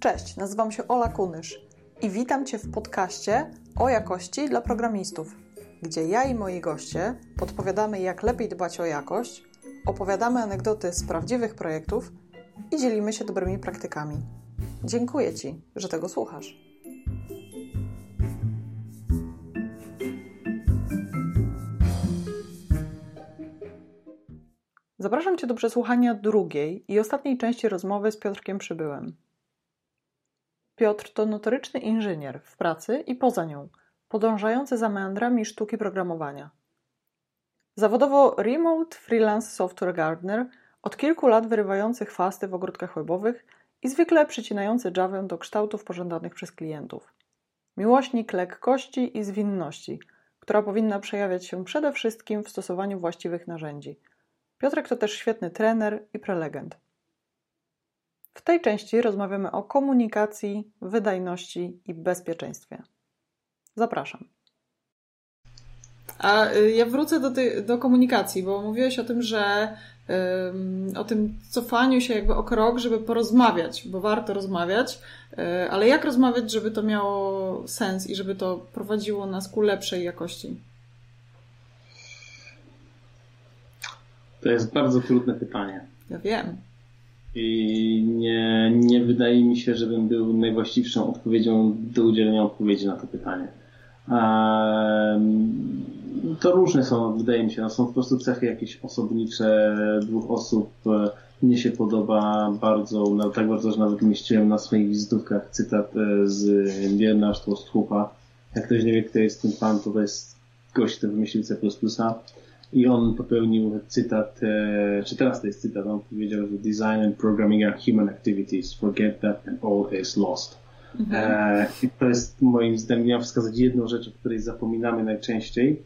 Cześć, nazywam się Ola Kunysz i witam Cię w podcaście o jakości dla programistów, gdzie ja i moi goście podpowiadamy, jak lepiej dbać o jakość, opowiadamy anegdoty z prawdziwych projektów i dzielimy się dobrymi praktykami. Dziękuję Ci, że tego słuchasz. Zapraszam Cię do przesłuchania drugiej i ostatniej części rozmowy z Piotrkiem Przybyłem. Piotr to notoryczny inżynier w pracy i poza nią, podążający za meandrami sztuki programowania. Zawodowo remote freelance software gardener, od kilku lat wyrywający chwasty w ogródkach webowych i zwykle przycinający Javę do kształtów pożądanych przez klientów. Miłośnik lekkości i zwinności, która powinna przejawiać się przede wszystkim w stosowaniu właściwych narzędzi. Piotrek to też świetny trener i prelegent. W tej części rozmawiamy o komunikacji, wydajności i bezpieczeństwie. Zapraszam. A y, ja wrócę do, tej, do komunikacji, bo mówiłeś o tym, że o tym cofaniu się jakby o krok, żeby porozmawiać, bo warto rozmawiać, y, ale jak rozmawiać, żeby to miało sens i żeby to prowadziło nas ku lepszej jakości? To jest bardzo trudne pytanie. Ja wiem. I nie, nie wydaje mi się, żebym był najwłaściwszą odpowiedzią do udzielenia odpowiedzi na to pytanie. To różne są, wydaje mi się, no są po prostu cechy jakieś osobnicze dwóch osób. Mnie się podoba bardzo, no tak bardzo, że nawet mieściłem na swoich wizytówkach cytat e, z Bierna Sztłostchupa. Jak ktoś nie wie, kto jest ten pan, to to jest gość, kto wymyślił C++. I on popełnił cytat, e, czy teraz to jest cytat, on powiedział, że design and programming are human activities, forget that and all is lost. Mhm. E, I to jest moim zdaniem, miał wskazać jedną rzecz, o której zapominamy najczęściej,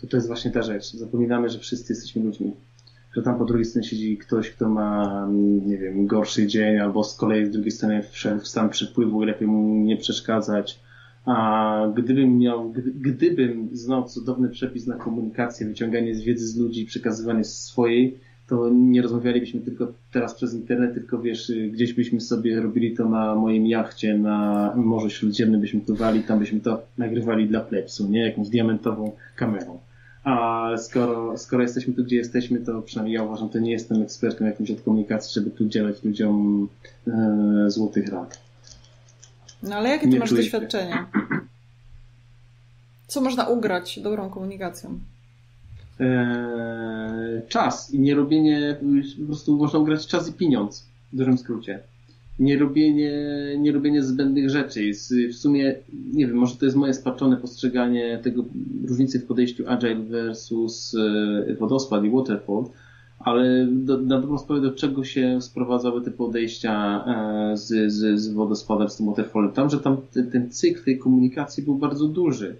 to to jest właśnie ta rzecz. Zapominamy, że wszyscy jesteśmy ludźmi. Że tam po drugiej stronie siedzi ktoś, kto ma, nie wiem, gorszy dzień, albo z kolei z drugiej strony wszedł w stan przypływu i lepiej mu nie przeszkadzać a gdybym miał, gdybym znał cudowny przepis na komunikację, wyciąganie z wiedzy z ludzi, przekazywanie swojej, to nie rozmawialibyśmy tylko teraz przez internet, tylko wiesz, gdzieś byśmy sobie robili to na moim jachcie, na Morzu Śródziemnym byśmy pływali, tam byśmy to nagrywali dla plepsu, nie? Jakąś diamentową kamerą. A skoro, skoro jesteśmy tu, gdzie jesteśmy, to przynajmniej ja uważam, to nie jestem ekspertem jakimś od komunikacji, żeby tu udzielać ludziom e, złotych rad. No ale jakie ty masz doświadczenia? Co można ugrać dobrą komunikacją? Eee, czas i nie robienie, po prostu można ugrać czas i pieniądz, w dużym skrócie. Nie robienie, nie robienie zbędnych rzeczy. W sumie, nie wiem, może to jest moje spaczone postrzeganie tego różnicy w podejściu agile versus e, wodospad i waterfall, ale do, na dobrą sprawę do czego się sprowadzały te podejścia e, z, z, z wodospadem, z tym waterfallem? Tam, że tam ten, ten cykl tej komunikacji był bardzo duży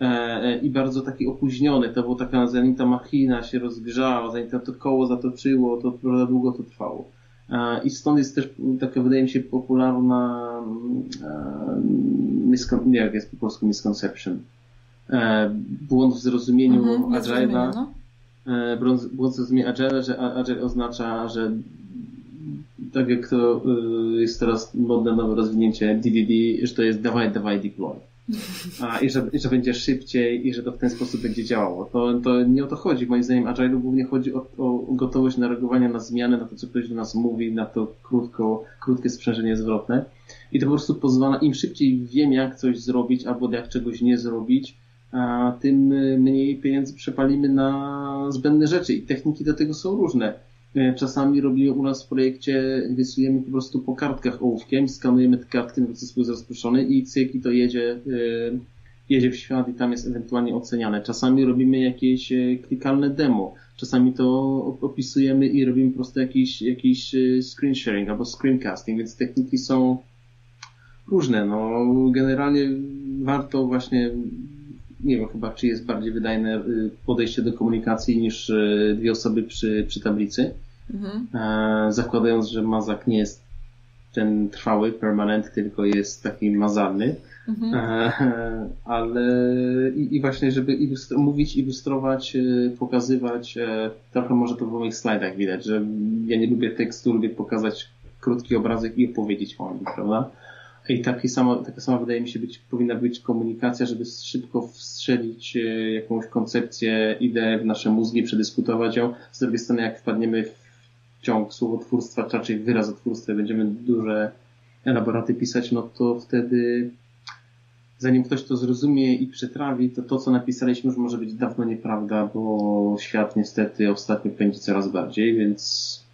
e, e, i bardzo taki opóźniony. To było taka, zanim ta machina się rozgrzała, zanim to koło zatoczyło, to prawda długo to trwało. I stąd jest też taka, wydaje mi się, popularna nie jak jest po polsku misconception. Błąd w zrozumieniu mhm, Agile'a. No E, błąd zrozumie Agile, że Agile oznacza, że tak jak to e, jest teraz modne nowe rozwinięcie DDD, że to jest dawaj, dawaj, deploy. A, i, że, I że będzie szybciej i że to w ten sposób będzie działało. To, to nie o to chodzi. Moim zdaniem Agile głównie chodzi o, o gotowość na reagowanie na zmiany, na to, co ktoś do nas mówi, na to krótko, krótkie sprzężenie zwrotne. I to po prostu pozwala, im szybciej wiem, jak coś zrobić albo jak czegoś nie zrobić, a tym mniej pieniędzy przepalimy na zbędne rzeczy i techniki do tego są różne. E, czasami robimy u nas w projekcie, rysujemy po prostu po kartkach ołówkiem, skanujemy te kartki na proces jest rozproszony i cyk i to jedzie, e, jedzie w świat i tam jest ewentualnie oceniane. Czasami robimy jakieś klikalne demo, czasami to opisujemy i robimy po prostu jakiś, jakiś screen sharing albo screencasting, więc techniki są różne. No, generalnie warto właśnie nie wiem chyba, czy jest bardziej wydajne y, podejście do komunikacji niż y, dwie osoby przy, przy tablicy. Mhm. E, zakładając, że mazak nie jest ten trwały, permanent, tylko jest taki mazalny. Mhm. E, ale i, i, właśnie, żeby ilustro, mówić, ilustrować, y, pokazywać, e, trochę może to w moich slajdach widać, że ja nie lubię tekstu, lubię pokazać krótki obrazek i opowiedzieć o nim, prawda? I takie samo, taka sama wydaje mi się być, powinna być komunikacja, żeby szybko wstrzelić e, jakąś koncepcję, ideę w nasze mózgi, przedyskutować ją. Z drugiej strony, jak wpadniemy w ciąg słowotwórstwa, czy raczej wyrazotwórstwa, będziemy duże elaboraty pisać, no to wtedy zanim ktoś to zrozumie i przetrawi, to to, co napisaliśmy, już może być dawno nieprawda, bo świat niestety ostatnio pędzi coraz bardziej, więc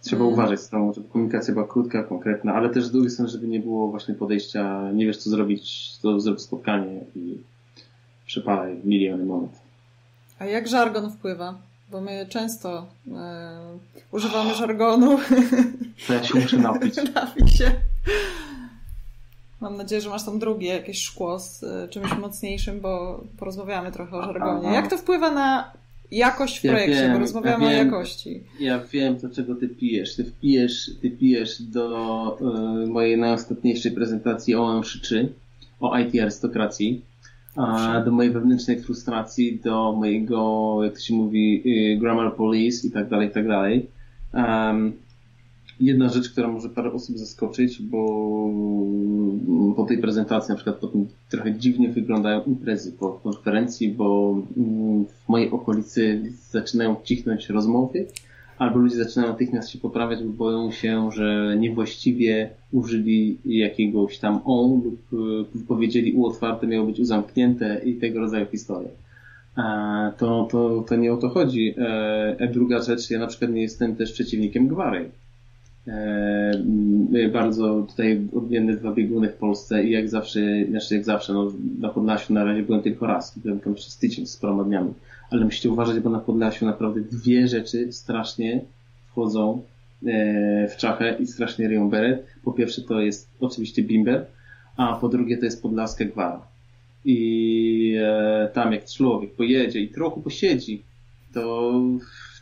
trzeba mm. uważać z tą, żeby komunikacja była krótka, konkretna, ale też z drugiej strony, żeby nie było właśnie podejścia, nie wiesz co zrobić, to zrób spotkanie i przepalaj miliony moment. A jak żargon wpływa? Bo my często e, używamy żargonu. To ja się muszę napić. Się. Mam nadzieję, że masz tam drugie jakieś szkło z e, czymś mocniejszym, bo porozmawiamy trochę o żargonie. Jak to wpływa na jakość w projekcie, ja wiem, bo rozmawiamy ja wiem, o jakości. Ja wiem, do czego ty pijesz. Ty wpijesz, ty pijesz do y, mojej najostatniejszej prezentacji o M3, o IT arystokracji, a do mojej wewnętrznej frustracji, do mojego, jak to się mówi, y, grammar police i tak dalej, i tak dalej. Um, jedna rzecz, która może parę osób zaskoczyć, bo po tej prezentacji na przykład trochę dziwnie wyglądają imprezy po konferencji, bo w mojej okolicy zaczynają cichnąć rozmowy, albo ludzie zaczynają natychmiast się poprawiać, bo boją się, że niewłaściwie użyli jakiegoś tam on lub powiedzieli u otwarte miało być u zamknięte i tego rodzaju historie. To, to, to nie o to chodzi. E, e druga rzecz, ja na przykład nie jestem też przeciwnikiem gwary E, bardzo tutaj odmienne dwa bieguny w Polsce i jak zawsze, znaczy jak zawsze, no, na Podlasiu na razie byłem tylko raz, byłem tam przez tydzień z paroma dniami, ale musicie uważać, bo na Podlasiu naprawdę dwie rzeczy strasznie wchodzą e, w czachę i strasznie ryją beret. Po pierwsze to jest oczywiście bimber, a po drugie to jest podlaska gwara. I e, tam jak człowiek pojedzie i trochę posiedzi, to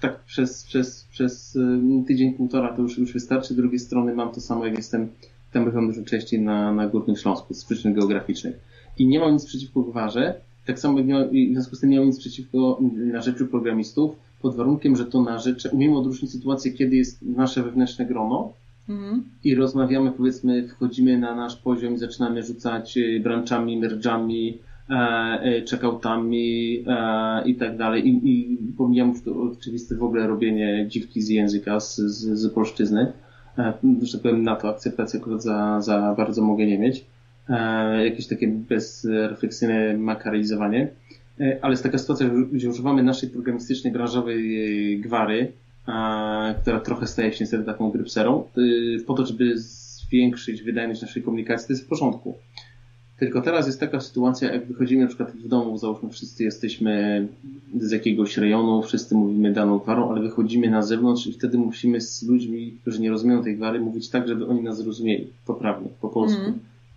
tak przez, przez, przez tydzień, półtora to już, już wystarczy. Z drugiej strony mam to samo, jak jestem, tam bywam dużo częściej na, na Górnym Śląsku z przyczyn geograficznych. I nie mam nic przeciwko gwarze, tak samo w związku z tym nie mam nic przeciwko na rzeczy programistów, pod warunkiem, że to na rzeczy, umiemy odróżnić sytuację, kiedy jest nasze wewnętrzne grono, mhm. i rozmawiamy, powiedzmy, wchodzimy na nasz poziom i zaczynamy rzucać y, branchami, merge'ami, E, e, checkoutami e, i tak dalej. I, i pomijam oczywiste w ogóle robienie dziwki z języka, z, z, z polszczyzny. Że tak powiem, na to akceptację akurat za, za bardzo mogę nie mieć. Jakieś takie bezrefleksyjne makaryzowanie. Ale jest taka sytuacja, że używamy naszej programistycznej, branżowej gwary, która trochę staje się niestety taką grypserą, po to, żeby zwiększyć wydajność naszej komunikacji, to jest w porządku. Tylko teraz jest taka sytuacja, jak wychodzimy na przykład w domu, załóżmy wszyscy jesteśmy z jakiegoś rejonu, wszyscy mówimy daną gwarą, ale wychodzimy na zewnątrz i wtedy musimy z ludźmi, którzy nie rozumieją tej gwary, mówić tak, żeby oni nas zrozumieli poprawnie, po polsku.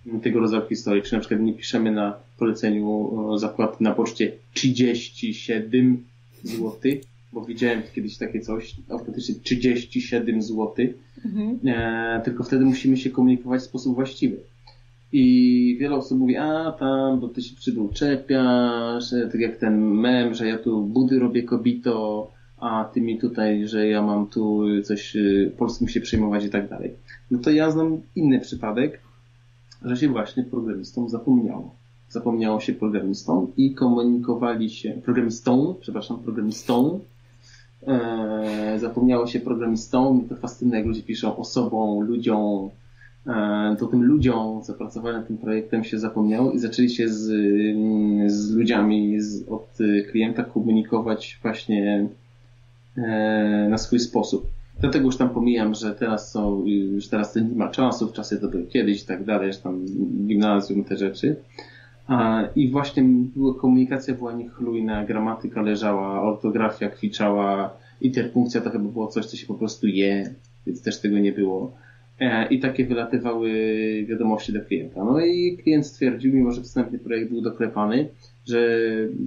Mm. Tego rodzaju historii. Czy na przykład nie piszemy na poleceniu zakładu na poczcie 37 zł, bo widziałem kiedyś takie coś, autentycznie 37 zł, mm -hmm. e, tylko wtedy musimy się komunikować w sposób właściwy. I wiele osób mówi, a tam, bo ty się przybył czepiasz, tak jak ten mem, że ja tu budy robię kobito, a ty mi tutaj, że ja mam tu coś y, polskim się przejmować i tak dalej. No to ja znam inny przypadek, że się właśnie programistom zapomniało. Zapomniało się programistom i komunikowali się, programistą, przepraszam, programistą, e, zapomniało się programistą, to fascynuje, jak ludzie piszą osobą, ludziom, E, to tym ludziom, co pracowali nad tym projektem się zapomniało i zaczęli się z, z ludziami z, od klienta komunikować właśnie e, na swój sposób. Dlatego już tam pomijam, że teraz są, już teraz nie ma czasu, w czasie to było kiedyś i tak dalej, że tam gimnazjum, te rzeczy. I właśnie komunikacja była niechlujna, gramatyka leżała, ortografia kwiczała, interpunkcja to chyba było coś, co się po prostu je, więc też tego nie było. E, I takie wylatywały wiadomości do klienta. No i klient stwierdził, mimo że wstępny projekt był doklepany, że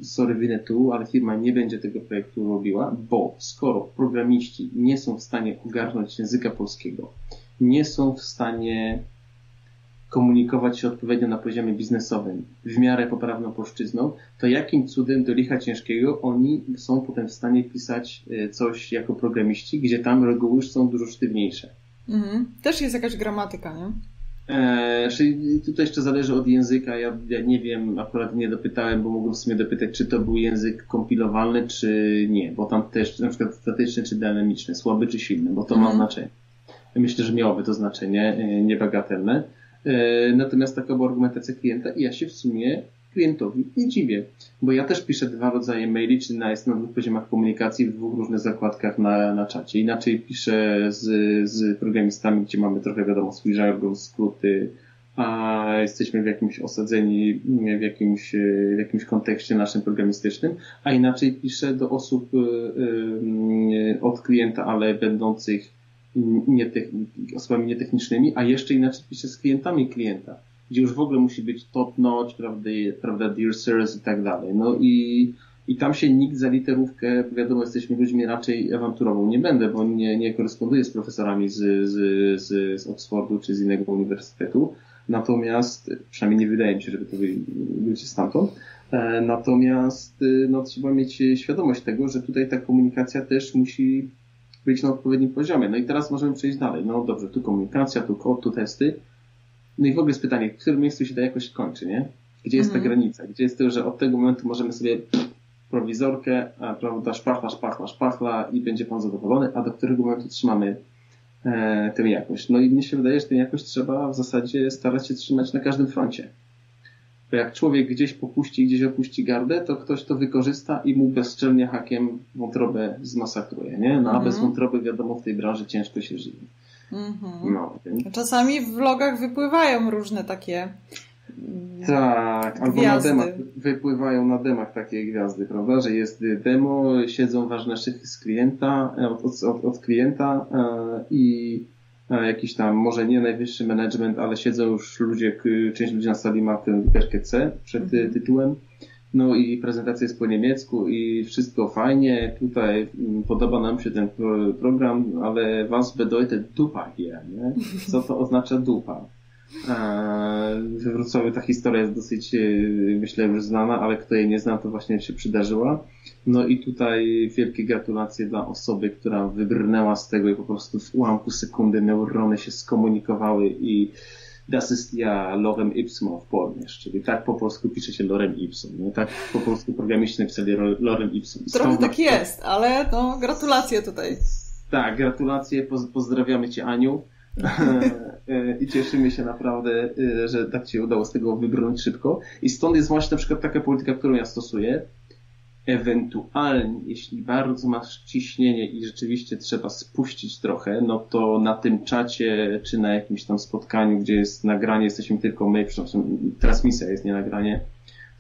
sorry, winę tu, ale firma nie będzie tego projektu robiła, bo skoro programiści nie są w stanie ogarnąć języka polskiego, nie są w stanie komunikować się odpowiednio na poziomie biznesowym, w miarę poprawną polszczyzną, to jakim cudem do licha ciężkiego oni są potem w stanie pisać e, coś jako programiści, gdzie tam reguły już są dużo sztywniejsze. Mhm. Też jest jakaś gramatyka, nie? E, tutaj jeszcze zależy od języka. Ja, ja, nie wiem, akurat nie dopytałem, bo mogłem w sumie dopytać, czy to był język kompilowalny, czy nie, bo tam też na przykład statyczny czy dynamiczny, słaby czy silny, bo to ma mhm. znaczenie. Myślę, że miałoby to znaczenie e, niebagatelne. E, natomiast taka była argumentacja klienta i ja się w sumie klientowi nie dziwię, bo ja też piszę dwa rodzaje maili, czy na, jest na dwóch poziomach komunikacji w dwóch różnych zakładkach na, na czacie. Inaczej piszę z, z programistami, gdzie mamy trochę wiadomo swój żargon, skróty, a jesteśmy w jakimś osadzeni, w jakimś, w jakimś kontekście naszym programistycznym, a inaczej piszę do osób y, y, od klienta, ale będących osobami nietechnicznymi, a jeszcze inaczej piszę z klientami klienta gdzie już w ogóle musi być top notch, prawda, prawda dear sirs i tak dalej. No i, i tam się nikt za literówkę, wiadomo, jesteśmy ludźmi raczej awanturową nie będę, bo nie, nie koresponduję z profesorami z, z, z, z Oxfordu czy z innego uniwersytetu. Natomiast, przynajmniej nie wydaje mi się, żeby to byli ludzie stamtąd. E, natomiast e, no, trzeba mieć świadomość tego, że tutaj ta komunikacja też musi być na odpowiednim poziomie. No i teraz możemy przejść dalej. No dobrze, tu komunikacja, tu kod, tu testy. No i w ogóle jest pytanie, w którym miejscu się ta jakość kończy, nie? Gdzie jest ta mhm. granica? Gdzie jest to, że od tego momentu możemy sobie prowizorkę, a prawda, szpachla, szpachla, szpachla i będzie pan zadowolony, a do którego momentu trzymamy e, tę jakość. No i mnie się wydaje, że tę jakość trzeba w zasadzie starać się trzymać na każdym froncie. Bo jak człowiek gdzieś popuści, gdzieś opuści gardę, to ktoś to wykorzysta i mu bezczelnie hakiem wątrobę zmasakruje, nie? No a bez mhm. wątroby wiadomo w tej branży ciężko się żyje. Mhm. No, więc... Czasami w vlogach wypływają różne takie tak, albo gwiazdy. na demach, wypływają na demach takie gwiazdy, prawda, że jest demo, siedzą ważne szychy z klienta, e, od, od, od klienta e, i e, jakiś tam, może nie najwyższy management, ale siedzą już ludzie, część ludzi na sali ma tę literkę C przed mhm. tytułem no i prezentacja jest po niemiecku i wszystko fajnie. Tutaj mm, podoba nam się ten program, ale was bedeutet dupa hier, nie? Co to oznacza dupa? We Wrocławiu ta historia jest dosyć, e, myślę, już znana, ale kto jej nie zna, to właśnie się przydarzyła. No i tutaj wielkie gratulacje dla osoby, która wybrnęła z tego i po prostu w ułamku sekundy neurony się skomunikowały i Das ist ja Lorem Ipsum auf Polnisch, czyli tak po polsku pisze się Lorem Ipsum. Nie? Tak po polsku programiści napisali Lorem Ipsum. Trochę tak jest, ale no gratulacje tutaj. Tak, gratulacje, pozdrawiamy Cię Aniu. I cieszymy się naprawdę, y, że tak Ci udało z tego wybrnąć szybko. I stąd jest właśnie na przykład taka polityka, którą ja stosuję, Ewentualnie, jeśli bardzo masz ciśnienie i rzeczywiście trzeba spuścić trochę, no to na tym czacie, czy na jakimś tam spotkaniu, gdzie jest nagranie, jesteśmy tylko my, przepraszam, transmisja jest nie nagranie,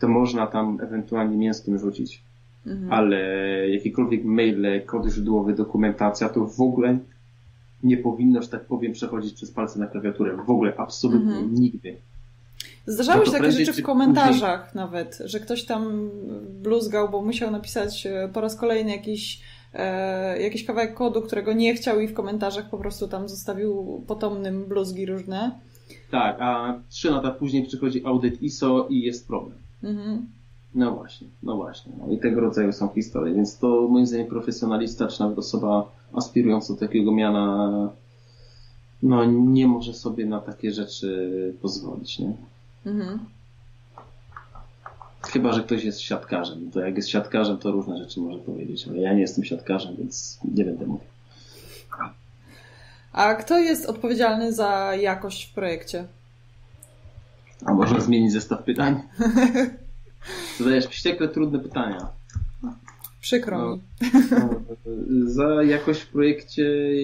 to można tam ewentualnie mięskiem rzucić. Mhm. Ale jakiekolwiek maile, kody źródłowe, dokumentacja, to w ogóle nie powinno, że tak powiem, przechodzić przez palce na klawiaturę. W ogóle, absolutnie mhm. nigdy. Zdarzały no się takie rzeczy w komentarzach później... nawet, że ktoś tam bluzgał, bo musiał napisać e, po raz kolejny jakiś, e, jakiś kawałek kodu, którego nie chciał i w komentarzach po prostu tam zostawił potomnym bluzgi różne. Tak, a trzy lata później przychodzi audyt ISO i jest problem. Mhm. No właśnie, no właśnie. No I tego rodzaju są historie, więc to moim zdaniem profesjonalista, czy nawet osoba aspirująca do takiego miana no nie może sobie na takie rzeczy pozwolić, nie? Mhm. Chyba, że ktoś jest siatkarzem. To jak jest siatkarzem, to różne rzeczy może powiedzieć, ale ja nie jestem siatkarzem, więc nie będę mówił. A kto jest odpowiedzialny za jakość w projekcie? A można zmienić zestaw pytań? Zadajesz wściekle trudne pytania. Przykro no, mi. No, za jakość w projekcie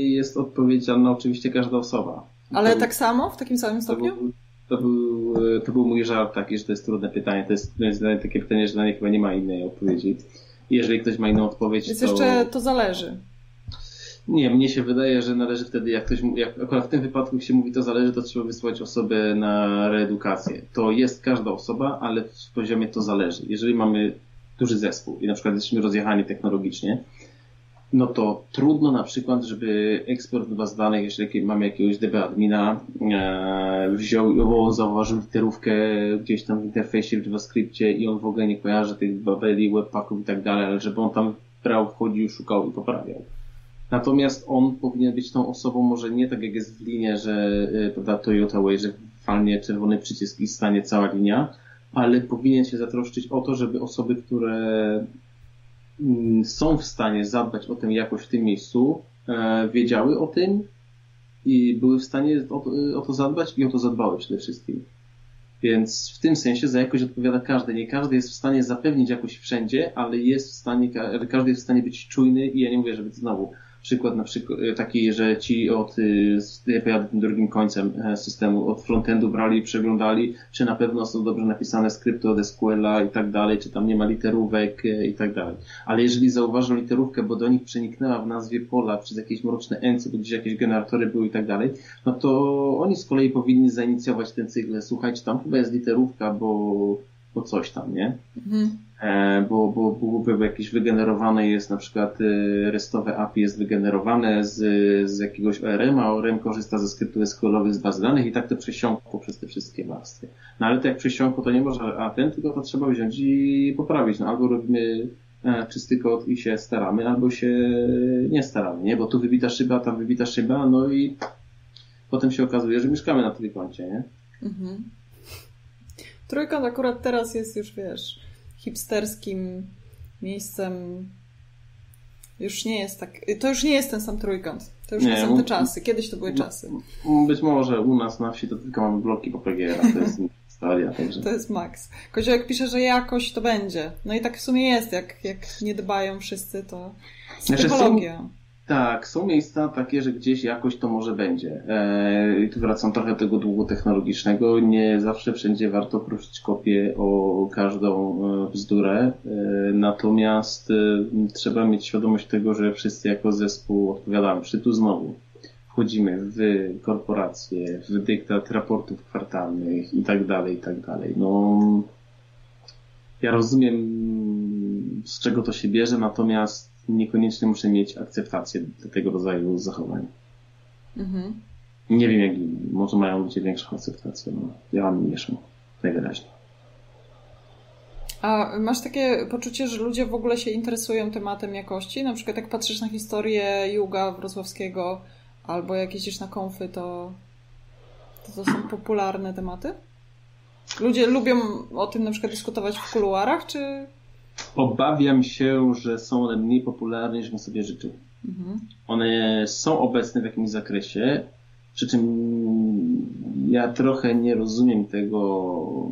jest odpowiedzialna oczywiście każda osoba. Ale to, tak samo? W takim samym stopniu? To był, to był, to był mój żart taki, że to jest trudne pytanie. To jest, to jest takie pytanie, że na nie chyba nie ma innej odpowiedzi. Jeżeli ktoś ma inną odpowiedź, Więc to... jeszcze to zależy. Nie, mnie się wydaje, że należy wtedy, jak ktoś, jak akurat w tym wypadku się mówi, to zależy, to trzeba wysłać osobę na reedukację. To jest każda osoba, ale w poziomie to zależy. Jeżeli mamy duży zespół i na przykład jesteśmy rozjechani technologicznie, no to trudno na przykład, żeby ekspert baz danych, jeżeli mamy jakiegoś DB admina, e, wziął, zauważył literówkę gdzieś tam w interfejsie w JavaScriptie i on w ogóle nie kojarzy tych babeli, webpacków i tak dalej, ale żeby on tam brał, wchodził, szukał i poprawiał. Natomiast on powinien być tą osobą, może nie tak jak jest w linie, że prawda, Toyota Way, że falnie czerwony przycisk i stanie cała linia, ale powinien się zatroszczyć o to, żeby osoby, które są w stanie zadbać o tę jakość w tym miejscu, e, wiedziały o tym i były w stanie o to, o to zadbać i o to zadbały przede wszystkim. Więc w tym sensie za jakość odpowiada każdy. Nie każdy jest w stanie zapewnić jakość wszędzie, ale jest w stanie, każdy jest w stanie być czujny i ja nie mówię, żeby znowu przykład na przykład e, taki, że ci od, e, pojadę tym drugim końcem e, systemu, od frontendu brali i przeglądali, czy na pewno są dobrze napisane skrypty od SQL-a i tak dalej, czy tam nie ma literówek i tak dalej. Ale jeżeli zauważą literówkę, bo do nich przeniknęła w nazwie pola przez jakieś mroczne ency, bo gdzieś jakieś generatory były i tak dalej, no to oni z kolei powinni zainicjować ten cykl. Słuchajcie, tam chyba jest literówka, bo, bo coś tam, nie? Mhm. E, bo, bo, bo jakieś wygenerowane jest na przykład e, restowe API jest wygenerowane z, z jakiegoś ORM, a ORM korzysta ze skryptów SQL-owych z bazy danych i tak to przesiąkło przez te wszystkie warstwy. No ale to jak przesiąkło, to nie może a ten, tylko to trzeba wziąć i poprawić. No albo robimy e, czysty kod i się staramy, albo się nie staramy, nie? Bo tu wybita szyba, tam wybita szyba, no i potem się okazuje, że mieszkamy na trójkącie, nie? Mhm. Trójkąt akurat teraz jest już, wiesz, hipsterskim miejscem już nie jest tak. To już nie jest ten sam trójkąt. To już nie, nie są te czasy. Kiedyś to były czasy. Być może u nas na wsi to tylko mamy bloki po PGR, to jest historia. Także. To jest maks. Koziołek pisze, że jakoś to będzie. No i tak w sumie jest. Jak, jak nie dbają wszyscy, to znaczy, psychologia. Są tak, są miejsca takie, że gdzieś jakoś to może będzie. E, I tu wracam trochę do tego długu technologicznego. Nie zawsze wszędzie warto prosić kopię o każdą e, bzdurę. E, natomiast trzeba mieć świadomość tego, że wszyscy jako zespół odpowiadamy. Czy tu znowu wchodzimy w korporacje, w dyktat raportów kwartalnych i tak dalej, i tak dalej. No, ja rozumiem, z czego to się bierze, natomiast niekoniecznie muszę mieć akceptację do tego rodzaju zachowań. Mhm. Nie wiem, jak inni. Może mają ludzie większą akceptację. No, ja mam mniejszą. Najwyraźniej. A masz takie poczucie, że ludzie w ogóle się interesują tematem jakości? Na przykład jak patrzysz na historię Juga Wrocławskiego albo jak jeździsz na konfy, to to, to są popularne tematy? Ludzie lubią o tym na przykład dyskutować w kuluarach, czy Obawiam się, że są one mniej popularne niż bym sobie życzył. Mhm. One są obecne w jakimś zakresie, przy czym ja trochę nie rozumiem tego,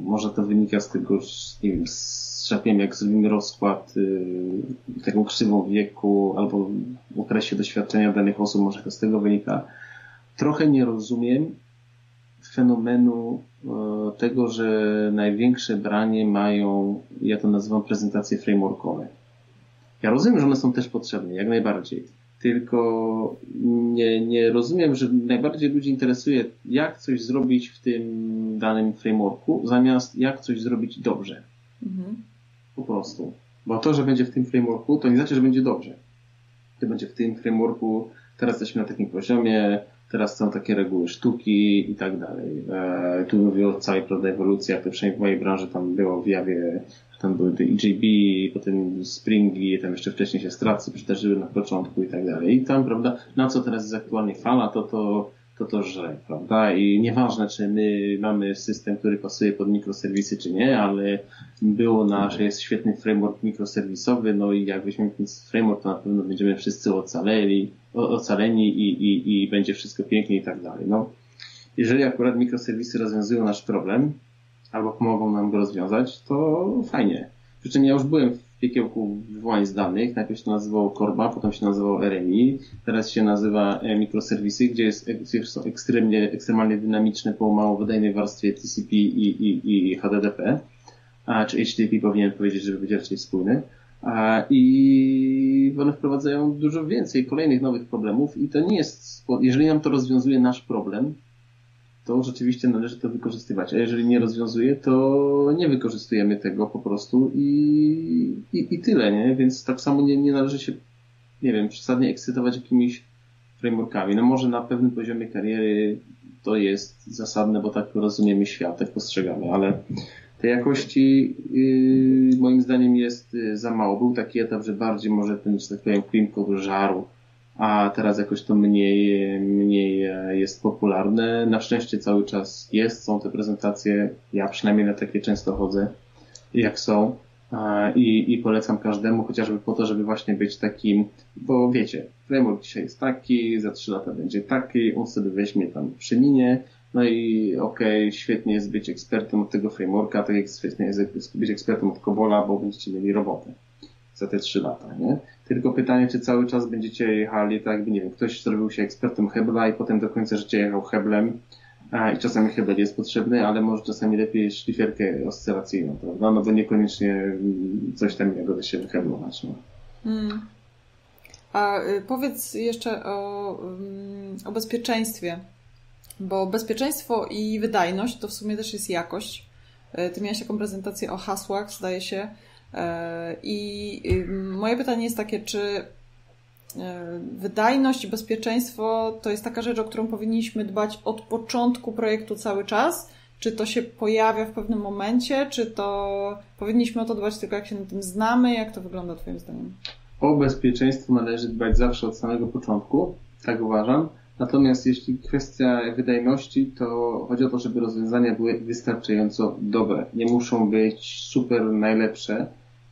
może to wynika z tego, nie wiem, z wiem, jak zrobimy rozkład yy, taką krzywą wieku albo w okresie doświadczenia danych osób, może to z tego wynika. Trochę nie rozumiem fenomenu e, tego, że największe branie mają, ja to nazywam prezentacje frameworkowe. Ja rozumiem, że one są też potrzebne, jak najbardziej. Tylko nie, nie rozumiem, że najbardziej ludzi interesuje, jak coś zrobić w tym danym frameworku, zamiast jak coś zrobić dobrze. Mhm. Po prostu. Bo to, że będzie w tym frameworku, to nie znaczy, że będzie dobrze. To będzie w tym frameworku, teraz jesteśmy na takim poziomie, Teraz są takie reguły sztuki i tak dalej. E, tu mówię o całej prawda, ewolucji, jak to przynajmniej w mojej branży tam było w jawie, tam były te EJB, potem Springi, tam jeszcze wcześniej się stracy przydarzyły na początku i tak dalej. I tam, prawda, na co teraz jest aktualnie fala, to to to to żre, prawda? I nieważne, czy my mamy system, który pasuje pod mikroserwisy, czy nie, ale było nasz, jest świetny framework mikroserwisowy, no i jak weźmiemy ten framework, to na pewno będziemy wszyscy ocaleni, ocaleni i, i, i będzie wszystko pięknie i tak dalej. No, jeżeli akurat mikroserwisy rozwiązują nasz problem, albo pomogą nam go rozwiązać, to fajnie. Przy czym ja już byłem w piekiełku wywołań z danych. Najpierw się nazywało Korba, potem się nazywało RMI, teraz się nazywa e, mikroserwisy, gdzie, jest, gdzie są ekstremnie, ekstremalnie dynamiczne po mało wydajnej warstwie TCP i, i, i HTTP, a, czy HTTP powinien powiedzieć, żeby być raczej spójny. A, I one wprowadzają dużo więcej kolejnych nowych problemów i to nie jest, jeżeli nam to rozwiązuje nasz problem, to rzeczywiście należy to wykorzystywać. A jeżeli nie rozwiązuje, to nie wykorzystujemy tego po prostu i, i, i tyle, nie? Więc tak samo nie, nie należy się, nie wiem, przesadnie ekscytować jakimiś frameworkami. No może na pewnym poziomie kariery to jest zasadne, bo tak rozumiemy świat, tak postrzegamy, ale tej jakości yy, moim zdaniem jest yy, za mało. Był taki etap, że bardziej może ten, że tak powiem, Code żarł a teraz jakoś to mniej, mniej jest popularne. Na szczęście cały czas jest, są te prezentacje, ja przynajmniej na takie często chodzę, jak są. I, I polecam każdemu, chociażby po to, żeby właśnie być takim, bo wiecie, framework dzisiaj jest taki, za trzy lata będzie taki, on sobie weźmie tam przeminie, no i okej, okay, świetnie jest być ekspertem od tego frameworka, tak jak świetnie jest być ekspertem od Kobola, bo będziecie mieli robotę za te trzy lata, nie? Tylko pytanie, czy cały czas będziecie jechali, tak jakby, nie wiem, ktoś zrobił się ekspertem Hebla i potem do końca życia jechał Heblem a, i czasami Hebel jest potrzebny, ale może czasami lepiej szlifierkę oscylacyjną, prawda? No bo niekoniecznie coś tam innego da się wyheblować, no. Hmm. A y, powiedz jeszcze o, mm, o bezpieczeństwie, bo bezpieczeństwo i wydajność to w sumie też jest jakość. Y, ty miałeś taką prezentację o hasłach, zdaje się. E, I y, moje pytanie jest takie, czy e, wydajność i bezpieczeństwo to jest taka rzecz, o którą powinniśmy dbać od początku projektu cały czas? Czy to się pojawia w pewnym momencie? Czy to powinniśmy o to dbać tylko jak się na tym znamy? Jak to wygląda Twoim zdaniem? O bezpieczeństwo należy dbać zawsze od samego początku, tak uważam. Natomiast jeśli kwestia wydajności, to chodzi o to, żeby rozwiązania były wystarczająco dobre. Nie muszą być super najlepsze,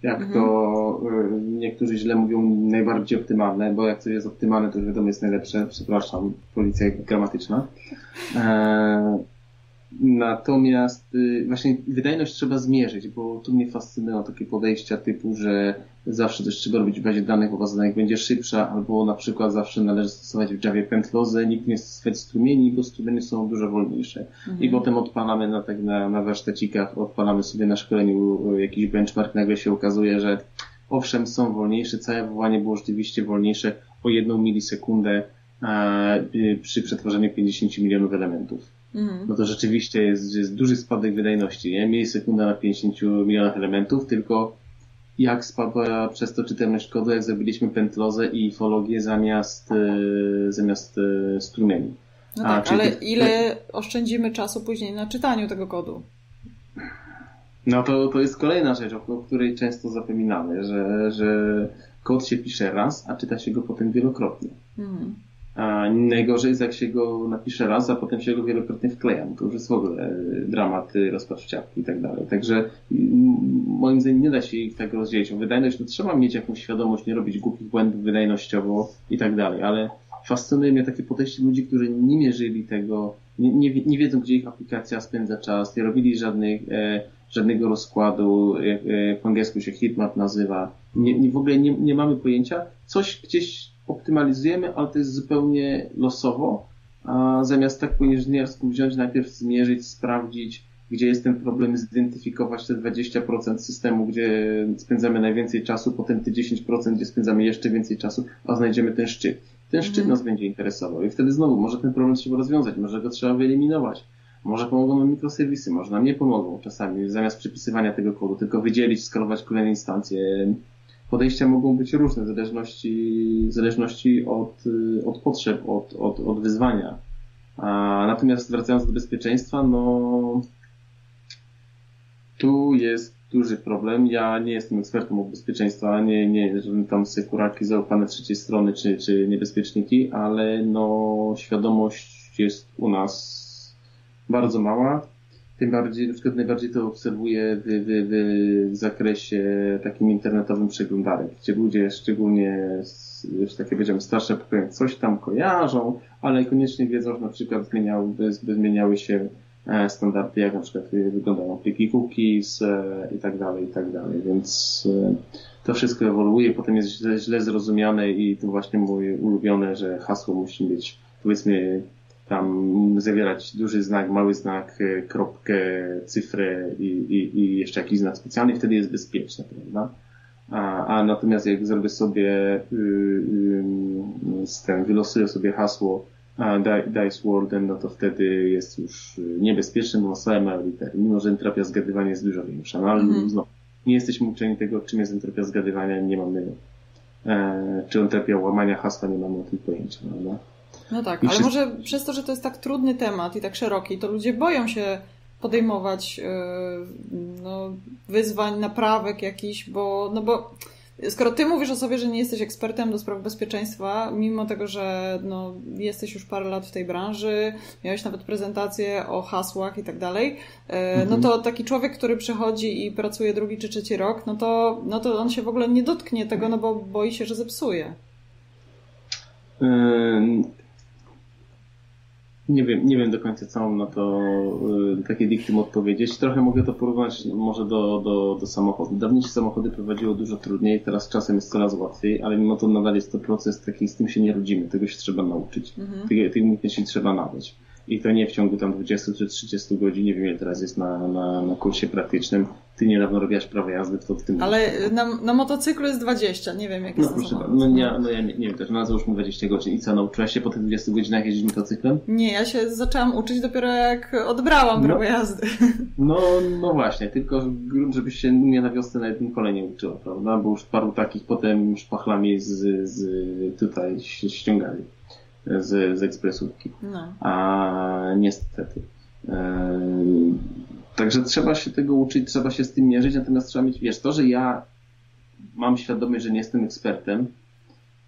jak mhm. to y, niektórzy źle mówią, najbardziej optymalne, bo jak coś jest optymalne, to już wiadomo jest najlepsze. Przepraszam, policja gramatyczna. E, natomiast y, właśnie wydajność trzeba zmierzyć, bo tu mnie fascynują takie podejścia typu, że zawsze coś trzeba robić w bazie danych, bo baza danych będzie szybsza, albo na przykład zawsze należy stosować w Javie pętlozę, nikt nie stosować strumieni, bo strumienie są dużo wolniejsze. Mhm. I potem odpalamy na, tak, na, na warsztacikach, odpalamy sobie na szkoleniu jakiś benchmark, nagle się okazuje, że owszem, są wolniejsze, całe wołanie było rzeczywiście wolniejsze o jedną milisekundę e, przy przetwarzaniu 50 milionów elementów. Mhm. No to rzeczywiście jest, jest duży spadek wydajności, nie? Milisekunda na 50 milionach elementów, tylko jak spadła przez to czytelność kodu, jak zrobiliśmy pentlozę i fologię zamiast, e, zamiast e, strumieni. No A, tak, ale ile oszczędzimy czasu później na czytaniu tego kodu? No to, to jest kolejna rzecz, o, o której często zapominamy, że, że kod się pisze raz, a czyta się go potem wielokrotnie. Mhm. A najgorzej jest jak się go napisze raz, a potem się go wielokrotnie wkleja. No to już jest w ogóle e, dramat, rozpacz i tak dalej. Także moim zdaniem nie da się ich tak rozdzielić. Wydajność, no trzeba mieć jakąś świadomość, nie robić głupich błędów wydajnościowo i tak dalej, ale fascynuje mnie takie podejście ludzi, którzy nie mierzyli tego, nie, nie, nie wiedzą, gdzie ich aplikacja spędza czas, nie robili żadnych, e, żadnego rozkładu, e, po angielsku się heatmap nazywa, nie, nie, w ogóle nie, nie mamy pojęcia, coś gdzieś optymalizujemy, ale to jest zupełnie losowo, a zamiast tak po inżyniersku wziąć, najpierw zmierzyć, sprawdzić, gdzie jest ten problem, zidentyfikować te 20% systemu, gdzie spędzamy najwięcej czasu, potem te 10%, gdzie spędzamy jeszcze więcej czasu, a znajdziemy ten szczyt. Ten szczyt mhm. nas będzie interesował i wtedy znowu może ten problem trzeba rozwiązać, może go trzeba wyeliminować. Może pomogą nam mikroserwisy, może nam nie pomogą czasami, zamiast przypisywania tego kodu, tylko wydzielić, skalować kolejne instancje, podejścia mogą być różne w zależności, w zależności od, od potrzeb, od, od, od wyzwania. A, natomiast wracając do bezpieczeństwa, no tu jest duży problem. Ja nie jestem ekspertem od bezpieczeństwa, nie, nie żebym tam sekuraki zaufane trzeciej strony czy, czy niebezpieczniki, ale no świadomość jest u nas bardzo mała. Tym bardziej, na przykład najbardziej to obserwuję w, w, w zakresie takim internetowym przeglądarek, gdzie ludzie szczególnie już takie powiedziałem starsze pokoje coś tam kojarzą, ale koniecznie wiedzą, że na przykład zmieniałyby, zmieniały się e, standardy, jak na przykład wyglądają pliki cookies e, i tak dalej, i tak dalej, więc e, to wszystko ewoluuje, potem jest źle, źle zrozumiane i to właśnie moje ulubione, że hasło musi być powiedzmy tam zawierać duży znak, mały znak, e, kropkę, cyfrę i, i, i jeszcze jakiś znak specjalny, wtedy jest bezpieczne, prawda? A, a natomiast jak zrobię sobie y, y, z tym, wylosuję sobie hasło Dice Warden, no to wtedy jest już niebezpieczny, bo ma same małe litery, mimo że entropia zgadywania jest dużo większa. No ale mm -hmm. nie jesteśmy uczeni tego, czym jest entropia zgadywania, nie mamy, e, czy entropia łamania hasła, nie mamy o tym pojęcia, prawda? No tak, ale może przez to, że to jest tak trudny temat i tak szeroki, to ludzie boją się podejmować yy, no, wyzwań, naprawek jakichś, bo, no bo skoro ty mówisz o sobie, że nie jesteś ekspertem do spraw bezpieczeństwa, mimo tego, że no, jesteś już parę lat w tej branży, miałeś nawet prezentację o hasłach i tak dalej, e, no to taki człowiek, który przychodzi i pracuje drugi czy trzeci rok, no to, no to on się w ogóle nie dotknie tego, no bo boi się, że zepsuje. Nie wiem, nie wiem do końca co mam na to y, takie diktum odpowiedzieć. Trochę mogę to porównać może do, do, do samochodu. Dawniej się samochody prowadziło dużo trudniej, teraz czasem jest coraz łatwiej, ale mimo to nadal jest to proces taki, z tym się nie rodzimy, tego się trzeba nauczyć. Mhm. Tych, umiejętności trzeba nabyć. I to nie w ciągu tam 20 czy 30 godzin, nie wiem ile teraz jest na, na, na kursie praktycznym, ty niedawno robiłaś prawo jazdy, to w tym... Ale na, na motocyklu jest 20, nie wiem jak jest no, proszę, no, ja, no ja nie, nie wiem, też na załóżmy 20 godzin. I co, nauczyłaś się po tych 20 godzinach jeździć motocyklem? Nie, ja się zaczęłam uczyć dopiero jak odbrałam no, prawo jazdy. No, no właśnie, tylko grunt, żebyś się mnie na wiosnę na jednym kole nie uczyła, prawda? Bo już paru takich potem szpachlami z, z tutaj się ściągali z, z ekspresówki. No. A niestety. Także trzeba się tego uczyć, trzeba się z tym mierzyć, natomiast trzeba mieć, wiesz, to, że ja mam świadomość, że nie jestem ekspertem,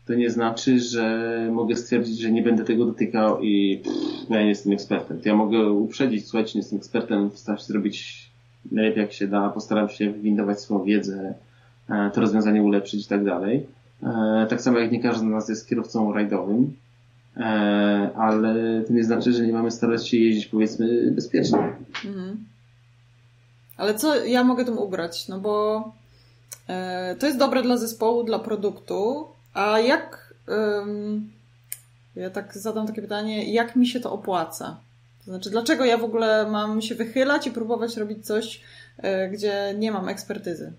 to nie znaczy, że mogę stwierdzić, że nie będę tego dotykał i pff, ja nie jestem ekspertem. To ja mogę uprzedzić, słuchajcie, nie jestem ekspertem, się zrobić najlepiej jak się da, postaram się wywindować swoją wiedzę, e, to rozwiązanie ulepszyć i tak dalej. E, tak samo jak nie każdy z nas jest kierowcą rajdowym, e, ale to nie znaczy, że nie mamy starać się jeździć powiedzmy bezpiecznie. Mhm. Ale co ja mogę tym ubrać? No bo e, to jest dobre dla zespołu, dla produktu, a jak. ja tak zadam takie pytanie, jak mi się to opłaca? To znaczy, dlaczego ja w ogóle mam się wychylać i próbować robić coś, e, gdzie nie mam ekspertyzy?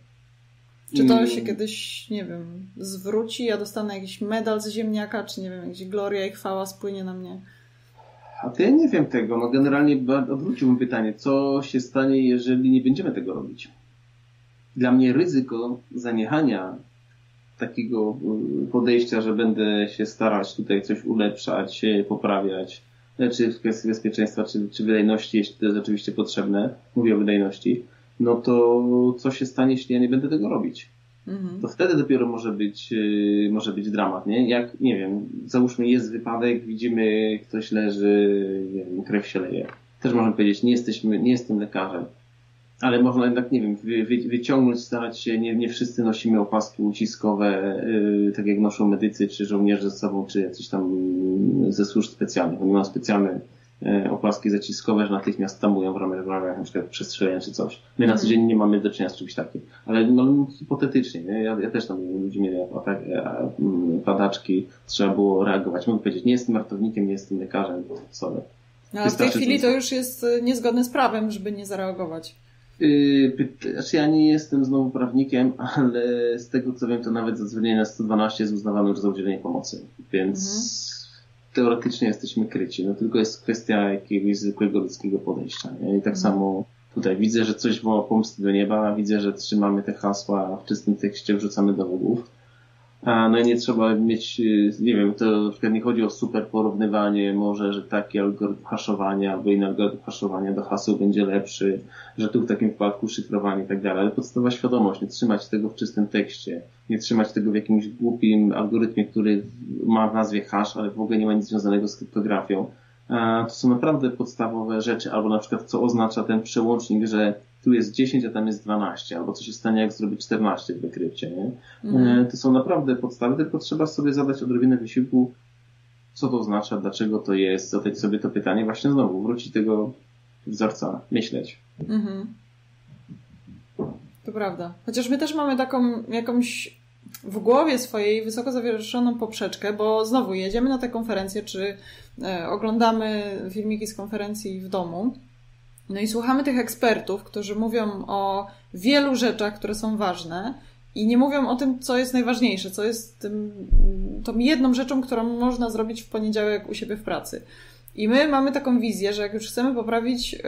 Czy to się kiedyś, nie wiem, zwróci, ja dostanę jakiś medal z ziemniaka, czy nie wiem, jakiś gloria i chwała spłynie na mnie? A to ja nie wiem tego. No generalnie odwróciłbym pytanie, co się stanie, jeżeli nie będziemy tego robić? Dla mnie ryzyko zaniechania takiego y, podejścia, że będę się starać tutaj coś ulepszać, poprawiać, czy w kwestii bezpieczeństwa, czy, czy wydajności, jeśli to jest oczywiście potrzebne, mówię o wydajności, no to co się stanie, jeśli ja nie będę tego robić? to wtedy dopiero może być, y, może być dramat, nie? Jak, nie wiem, załóżmy jest wypadek, widzimy, ktoś leży, nie wiem, krew się leje. Też możemy powiedzieć, nie jesteśmy, nie jestem lekarzem. Ale można jednak, nie wiem, wy, wy, wyciągnąć, starać się, nie, nie wszyscy nosimy opaski uciskowe, yy, tak jak noszą medycy, czy żołnierze ze sobą, czy jacyś tam ze służb specjalnych. Oni mają specjalne oklaski zaciskowe, że natychmiast tamują w ramach, w ramach na przykład przestrzelenia czy coś. My na co dzień nie mamy do czynienia z czymś takim. Ale no, hipotetycznie, nie? Ja, ja też tam ludzie mieli atak, e, padaczki, trzeba było reagować. Mogę powiedzieć, nie jestem ratownikiem, nie jestem lekarzem, sorry. No, ale w tej chwili to już jest e, niezgodne z prawem, żeby nie zareagować. Yy, znaczy ja nie jestem znowu prawnikiem, ale z tego co wiem, to nawet zadzwonienie na 112 jest uznawane już za udzielenie pomocy. Więc mhm teoretycznie jesteśmy kryci, no tylko jest kwestia jakiegoś zwykłego ludzkiego podejścia. Nie? I tak mhm. samo tutaj widzę, że coś woła pomsty do nieba, widzę, że trzymamy te hasła w czystym tekście, wrzucamy do wogów a, no i nie trzeba mieć, y, nie wiem, to na przykład nie chodzi o super porównywanie, może, że taki algorytm haszowania albo inny algorytm haszowania do haseł będzie lepszy, że tu w takim wypadku szyfrowanie i tak dalej, ale podstawowa świadomość, nie trzymać tego w czystym tekście, nie trzymać tego w jakimś głupim algorytmie, który ma w nazwie hash, ale w ogóle nie ma nic związanego z kryptografią. To są naprawdę podstawowe rzeczy, albo na przykład co oznacza ten przełącznik, że tu jest 10, a tam jest 12, albo co się stanie, jak zrobić 14 w wykrypcie, nie? Mm. To są naprawdę podstawy, tylko trzeba sobie zadać odrobinę wysiłku, co to oznacza, dlaczego to jest, zadać sobie to pytanie, właśnie znowu, wrócić tego wzorca, myśleć. Mhm. To prawda. Chociaż my też mamy taką jakąś w głowie swojej wysoko zawieszoną poprzeczkę, bo znowu jedziemy na tę konferencję, czy e, oglądamy filmiki z konferencji w domu no i słuchamy tych ekspertów, którzy mówią o wielu rzeczach, które są ważne i nie mówią o tym, co jest najważniejsze, co jest tym, tą jedną rzeczą, którą można zrobić w poniedziałek u siebie w pracy. I my mamy taką wizję, że jak już chcemy poprawić e,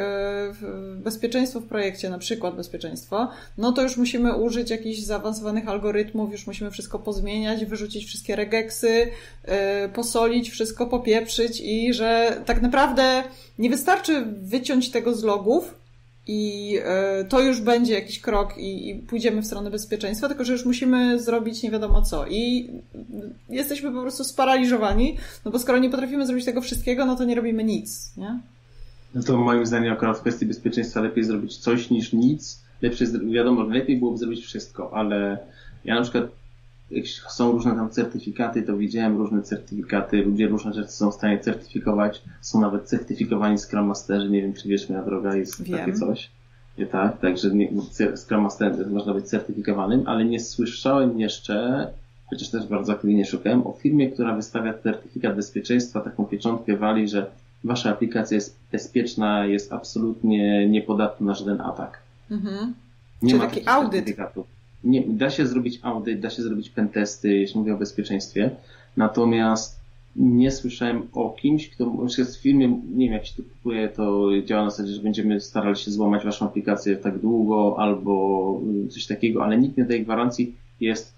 bezpieczeństwo w projekcie, na przykład bezpieczeństwo, no to już musimy użyć jakichś zaawansowanych algorytmów, już musimy wszystko pozmieniać, wyrzucić wszystkie regeksy, e, posolić, wszystko popieprzyć i że tak naprawdę nie wystarczy wyciąć tego z logów i e, to już będzie jakiś krok i, i, pójdziemy w stronę bezpieczeństwa, tylko że już musimy zrobić nie wiadomo co. I jesteśmy po prostu sparaliżowani, no bo skoro nie potrafimy zrobić tego wszystkiego, no to nie robimy nic, nie? No to moim zdaniem akurat w kwestii bezpieczeństwa lepiej zrobić coś niż nic. Lepsze, wiadomo, lepiej byłoby zrobić wszystko, ale ja na przykład są różne tam certyfikaty, to widziałem różne certyfikaty, ludzie różne rzeczy są w stanie certyfikować, są nawet certyfikowani Scrum Masterzy, nie wiem czy wiesz, moja droga, jest Wiem. takie coś. Nie, tak, także nie, Scrum Master można być certyfikowanym, ale nie słyszałem jeszcze, chociaż też bardzo aktywnie szukałem, o firmie, która wystawia certyfikat bezpieczeństwa, taką pieczątkę wali, że wasza aplikacja jest bezpieczna, jest absolutnie niepodatna na żaden atak. Mhm. Nie Czyli ma taki audyt nie, da się zrobić audyt, da się zrobić pentesty, jeśli mówię o bezpieczeństwie, natomiast nie słyszałem o kimś, kto w firmie, nie wiem jak się to kupuje, to działa na zasadzie, że będziemy starali się złamać waszą aplikację tak długo albo coś takiego, ale nikt nie daje gwarancji, jest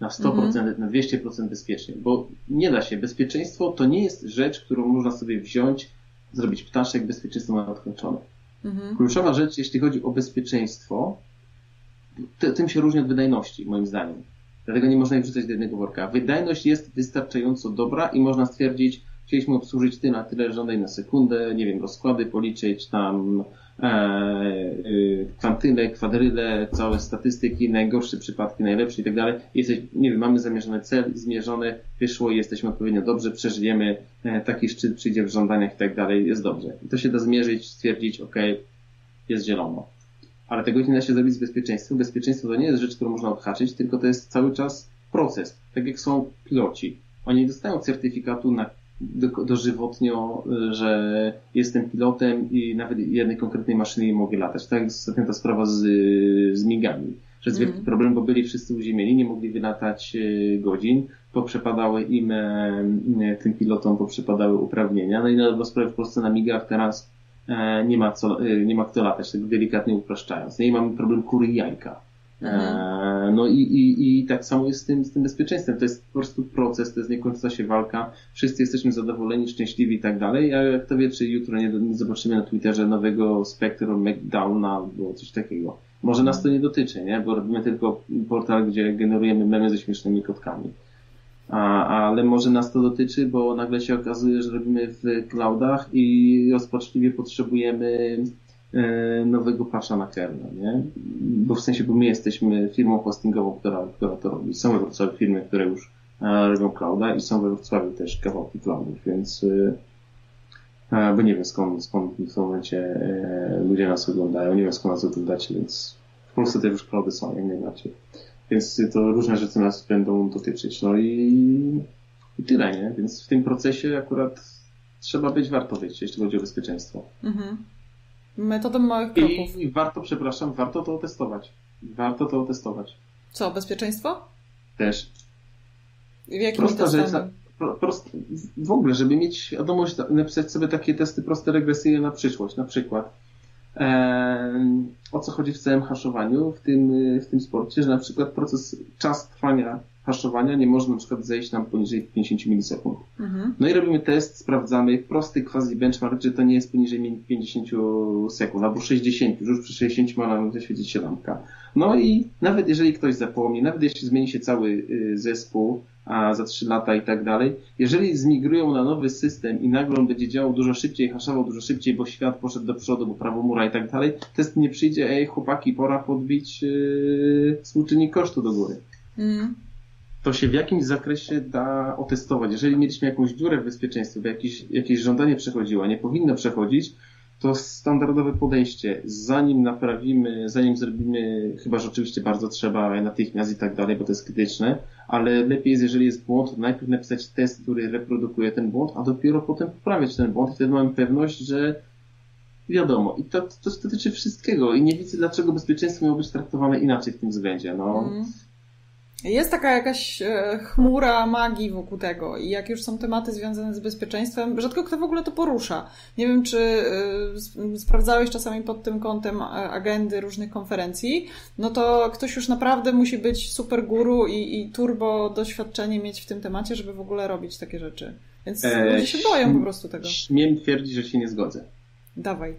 na 100%, mm -hmm. na 200% bezpiecznie, bo nie da się. Bezpieczeństwo to nie jest rzecz, którą można sobie wziąć, zrobić ptaszek, bezpieczeństwo ma odkończone. -hmm. Kluczowa rzecz, jeśli chodzi o bezpieczeństwo, tym się różni od wydajności, moim zdaniem. Dlatego nie można ich wrzucać do jednego worka. Wydajność jest wystarczająco dobra i można stwierdzić, chcieliśmy obsłużyć tyle na tyle żądań na sekundę, nie wiem, rozkłady policzyć, tam e, e, kwantyle, kwadryle, całe statystyki, najgorsze przypadki, najlepsze i tak dalej. Jesteś, nie wiem, mamy zamierzony cel, zmierzony, wyszło i jesteśmy odpowiednio dobrze, przeżyjemy, e, taki szczyt przyjdzie w żądaniach i tak dalej, jest dobrze. I to się da zmierzyć, stwierdzić, ok, jest zielono ale tego nie da się zrobić z bezpieczeństwem. Bezpieczeństwo to nie jest rzecz, którą można odhaczyć, tylko to jest cały czas proces. Tak jak są piloci. Oni nie dostają certyfikatu na do, dożywotnio, że jestem pilotem i nawet jednej konkretnej maszyny nie mogę latać. Tak jak ostatnio ta sprawa z, z migami. Że jest mm. wielki problem, bo byli wszyscy uziemieni, nie mogli wylatać e, godzin, poprzepadały im, e, tym pilotom poprzepadały uprawnienia. No i na dobrą sprawę w Polsce na migach teraz nie ma, co, e, nie ma kto latać, tak delikatnie upraszczając. No i mamy problem kury i jajka. E, mhm. No i, i, i tak samo jest z tym, z tym bezpieczeństwem. To jest po prostu proces, to jest niekończąca się walka. Wszyscy jesteśmy zadowoleni, szczęśliwi i tak dalej. A kto wie, czy jutro nie, nie zobaczymy na Twitterze nowego Spectrum McDowna albo coś takiego. Może nas to nie dotyczy, nie? Bo robimy tylko portal, gdzie generujemy memy ze śmiesznymi kotkami. A, ale może nas to dotyczy, bo nagle się okazuje, że robimy w cloudach i rozpaczliwie potrzebujemy e, nowego patcha na kernel, nie? Bo w sensie, bo my jesteśmy firmą hostingową, która, która to robi. Są we Wrocławiu firmy, które już e, robią clouda i są we Wrocławiu też kawałki cloudów, więc e, bo nie wiem skąd, skąd w tym momencie ludzie nas oglądają, nie wiem skąd nas oglądacie, więc w Polsce też już cloudy są, jak najbardziej. Więc to różne rzeczy nas będą dotyczyć. No i, i tyle, nie? Więc w tym procesie akurat trzeba być warto wyjść, jeśli chodzi o bezpieczeństwo. Mhm. Metodą małych kroków. I, I warto, przepraszam, warto to testować. Warto to testować. Co, bezpieczeństwo? Też. W jakim Prosta rzecz, prost, w ogóle, żeby mieć świadomość, napisać sobie takie testy proste, regresyjne na przyszłość. Na przykład, o co chodzi w całym haszowaniu w tym, w tym sporcie, że na przykład proces, czas trwania haszowania nie może na przykład zejść nam poniżej 50 milisekund. Mhm. No i robimy test, sprawdzamy prosty quasi benchmark, czy to nie jest poniżej 50 sekund, albo 60, już przy 60 ma nam zaświecić się lampka. No i nawet jeżeli ktoś zapomni, nawet jeśli zmieni się cały y, zespół, a za 3 lata i tak dalej. Jeżeli zmigrują na nowy system i nagle on będzie działał dużo szybciej, haszował dużo szybciej, bo świat poszedł do przodu, bo prawo mura i tak dalej, test nie przyjdzie, ej chłopaki, pora podbić yy, współczynnik kosztu do góry. Mm. To się w jakimś zakresie da otestować. Jeżeli mieliśmy jakąś dziurę w bezpieczeństwie, bo jakieś, jakieś żądanie przechodziło, nie powinno przechodzić, to standardowe podejście. Zanim naprawimy, zanim zrobimy, chyba że oczywiście bardzo trzeba natychmiast i tak dalej, bo to jest krytyczne, ale lepiej jest, jeżeli jest błąd, to najpierw napisać test, który reprodukuje ten błąd, a dopiero potem poprawiać ten błąd. Wtedy mamy pewność, że wiadomo. I to, to, to dotyczy wszystkiego i nie widzę, dlaczego bezpieczeństwo miało być traktowane inaczej w tym względzie. No. Mm. Jest taka jakaś e, chmura magii wokół tego i jak już są tematy związane z bezpieczeństwem, rzadko kto w ogóle to porusza. Nie wiem, czy e, sprawdzałeś czasami pod tym kątem agendy różnych konferencji, no to ktoś już naprawdę musi być super guru i, i turbo doświadczenie mieć w tym temacie, żeby w ogóle robić takie rzeczy. Więc e, ludzie się boją po prostu tego. Śmiem twierdzić, że się nie zgodzę. Dawaj.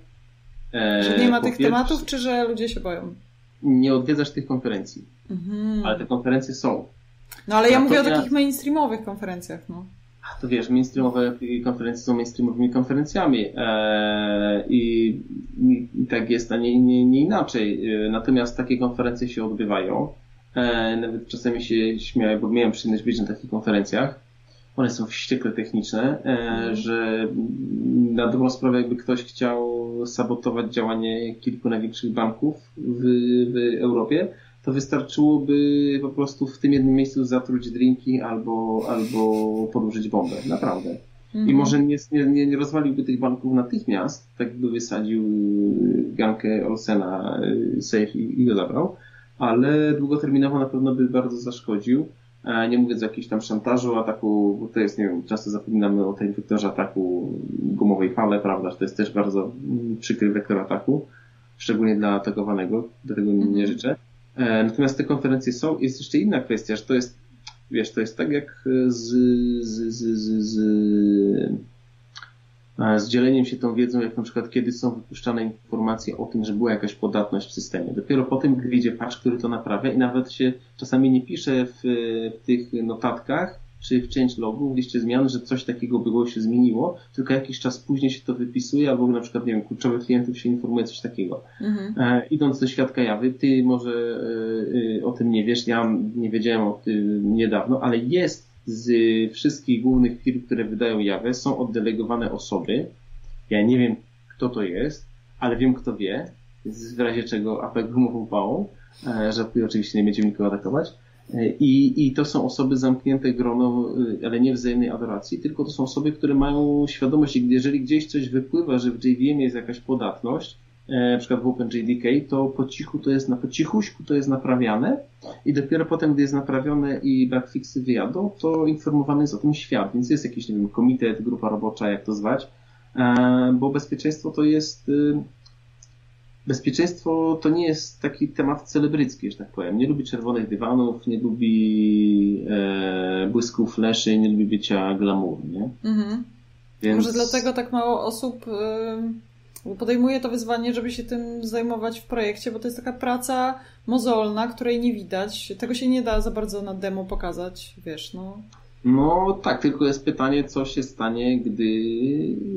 E, że nie ma tych tematów, czy że ludzie się boją? Nie odwiedzasz tych konferencji. Mhm. Ale te konferencje są. No ale ja mówię o takich mainstreamowych konferencjach, no. A to wiesz, mainstreamowe konferencje są mainstreamowymi konferencjami e, i, i, tak jest, a nie, nie, nie inaczej. E, natomiast takie konferencje się odbywają. E, nawet czasami się śmiałem, bo miałem przyjemność być na takich konferencjach. One są wściekle techniczne, e, że na dobrą sprawę jakby ktoś chciał sabotować działanie kilku największych banków w, w Europie, to wystarczyłoby po prostu w tym jednym miejscu zatruć drinki albo, albo podłożyć bombę. Naprawdę. Mhm. I może nie, nie, nie rozwaliłby tych banków natychmiast, tak by wysadził gankę Olsena safe i, i go zabrał, ale długoterminowo na pewno by bardzo zaszkodził. Nie mówiąc o jakimś tam szantażu, ataku, bo to jest, nie wiem, często zapominamy o tej wektorze ataku gumowej fale, prawda, że to jest też bardzo mm, przykry wektor ataku, szczególnie dla atakowanego, do tego nie mhm. życzę. E, natomiast te konferencje są. Jest jeszcze inna kwestia, że to jest, wiesz, to jest tak jak z, z, z, z, z, e, z dzieleniem się tą wiedzą, jak na przykład kiedy są wypuszczane informacje o tym, że była jakaś podatność w systemie. Dopiero po tym, gdy idzie patch, który to naprawia i nawet się czasami nie pisze w, w tych notatkach, czy w change logu, w liście zmian, że coś takiego było się zmieniło, tylko jakiś czas później się to wypisuje, albo na przykład, nie wiem, kluczowych klientów się informuje coś takiego. Mhm. E, idąc do świadka jawy, ty może e, e, o tym nie wiesz, ja nie wiedziałem o tym niedawno, ale jest z wszystkich głównych firm, które wydają jawę, są oddelegowane osoby. Ja nie wiem, kto to jest, ale wiem, kto wie, w razie czego apel gumową pałą, e, że oczywiście nie będziemy nikogo atakować. I, I to są osoby zamknięte grono, y, ale nie wzajemnej adoracji, tylko to są osoby, które mają świadomość, jeżeli gdzieś coś wypływa, że w JVM jest jakaś podatność, e, na przykład w OpenJDK, to po cichu to jest, na, po cichuśku to jest naprawiane i dopiero potem, gdy jest naprawione i bugfixy wyjadą, to informowany jest o tym świat, więc jest jakiś, nie wiem, komitet, grupa robocza, jak to zwać, e, bo bezpieczeństwo to jest y, bezpieczeństwo to nie jest taki temat celebrycki, że tak powiem. Nie lubi czerwonych dywanów, nie lubi e, błysku fleszy, nie lubi bycia glamour, nie? Mhm. Więc... Może dlatego tak mało osób y, podejmuje to wyzwanie, żeby się tym zajmować w projekcie, bo to jest taka praca mozolna, której nie widać. Tego się nie da za bardzo na demo pokazać, wiesz, no. No tak, tylko jest pytanie, co się stanie, gdy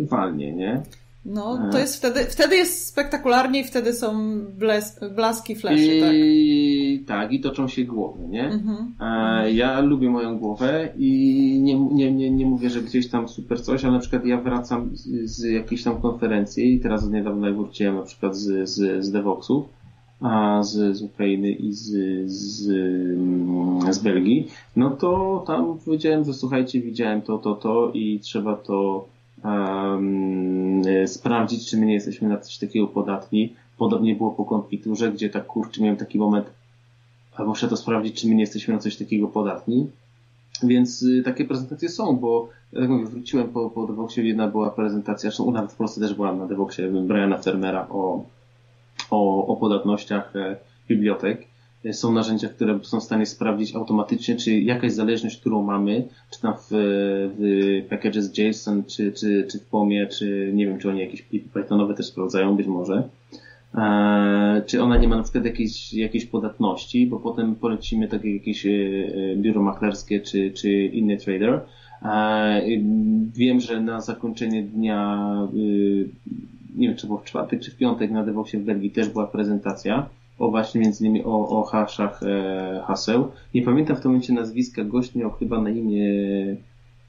walnie, nie? No, to jest wtedy, wtedy jest spektakularnie i wtedy są bles, blaski, fleszy, I, tak? Tak, i toczą się głowy, nie? Mhm. E, ja lubię moją głowę i nie, nie, nie, nie mówię, że gdzieś tam super coś, ale na przykład ja wracam z, z jakiejś tam konferencji i teraz od niedawna wróciłem na przykład z, z, z Devoxów, a z, z Ukrainy i z, z, z Belgii, no to tam powiedziałem, że słuchajcie, widziałem to, to, to i trzeba to um, sprawdzić, czy my nie jesteśmy na coś takiego podatni. Podobnie było po konfiturze, gdzie tak kurczę, miałem taki moment, a muszę to sprawdzić, czy my nie jesteśmy na coś takiego podatni. Więc y, takie prezentacje są, bo jak mówię, wróciłem po, po Devoxie, jedna była prezentacja, zresztą nawet w Polsce też byłam na Devoxie Briana Fermera o, o, o podatnościach e, bibliotek są narzędzia, które są w stanie sprawdzić automatycznie, czy jakaś zależność, którą mamy, czy tam w, w packages JSON, czy, czy, czy w POMie, czy nie wiem, czy oni jakieś Pythonowe też sprawdzają, być może. E, czy ona nie ma na przykład jakiejś, jakiejś podatności, bo potem polecimy takie jakieś e, biuro maklerskie, czy, czy inny trader. E, wiem, że na zakończenie dnia, nie wiem, czy było w czwartek, czy w piątek na Devoxie w Belgii też była prezentacja o właśnie między innymi o, o haszach e, haseł. Nie pamiętam w tym momencie nazwiska, gość miał chyba na imię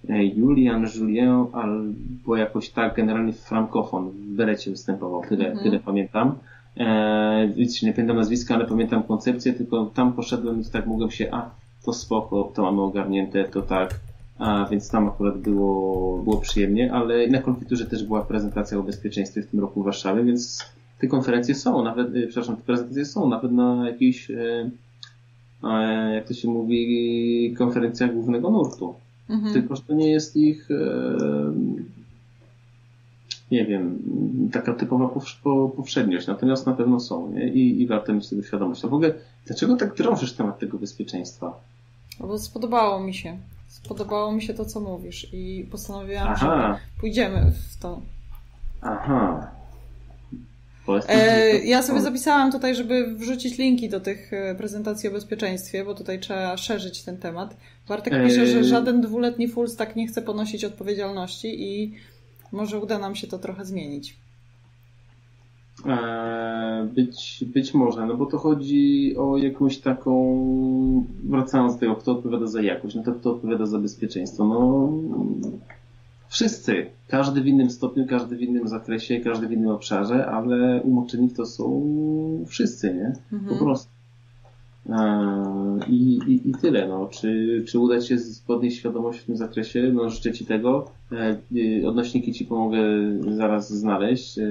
e, Julian, Julien, albo jakoś tak, generalnie frankofon, w Berecie występował, tyle, mhm. tyle pamiętam. E, nie pamiętam nazwiska, ale pamiętam koncepcję, tylko tam poszedłem i tak mogłem się, a to spoko, to mamy ogarnięte, to tak, a, więc tam akurat było, było przyjemnie, ale na konfiturze też była prezentacja o bezpieczeństwie w tym roku w Warszawie, więc te konferencje są, nawet, y, przepraszam, te prezentacje są nawet na jakichś, y, jak to się mówi, konferencjach głównego nurtu. Mhm. Tylko, że to nie jest ich, y, nie wiem, taka typowa powszedniość. Natomiast na pewno są, nie? I, i warto mieć tego świadomość. A w ogóle, dlaczego tak drążysz temat tego bezpieczeństwa? No bo spodobało mi się. Spodobało mi się to, co mówisz i postanowiłam, Aha. że pójdziemy w to. Aha. E, ja sobie zapisałam tutaj, żeby wrzucić linki do tych e, prezentacji o bezpieczeństwie, bo tutaj trzeba szerzyć ten temat. Bartek pisze, że żaden dwuletni full stack nie chce ponosić odpowiedzialności i może uda nam się to trochę zmienić. E, być, być może, no bo to chodzi o jakąś taką, wracając do tego, kto odpowiada za jakość, no to kto odpowiada za bezpieczeństwo. No, wszyscy, każdy w innym stopniu, każdy w innym zakresie, każdy w innym obszarze, ale umoczeni to są wszyscy, nie? Mhm. Po prostu. I, i, I tyle. No. Czy, czy uda Ci się podnieść świadomość w tym zakresie? No, życzę Ci tego. E, y, odnośniki Ci pomogę zaraz znaleźć, e,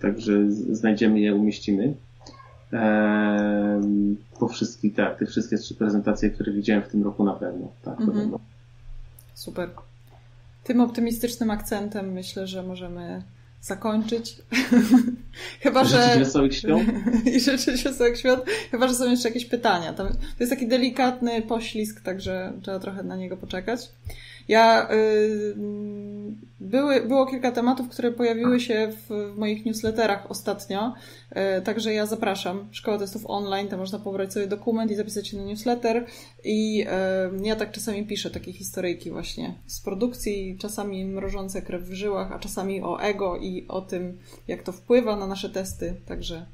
także znajdziemy je, umieścimy. E, po wszystkich, tak, te wszystkie trzy prezentacje, które widziałem w tym roku na pewno. Tak, mhm. Super. Tym optymistycznym akcentem myślę, że możemy zakończyć. Chyba, że. Wesołych świąt. I życzyć wesołych świąt. Chyba, że są jeszcze jakieś pytania. To jest taki delikatny poślizg, także trzeba trochę na niego poczekać. Ja, y, były, było kilka tematów, które pojawiły się w, w moich newsletterach ostatnio, y, także ja zapraszam. Szkoła testów online, tam można pobrać sobie dokument i zapisać się na newsletter i y, ja tak czasami piszę takie historyjki właśnie z produkcji, czasami mrożące krew w żyłach, a czasami o ego i o tym, jak to wpływa na nasze testy, także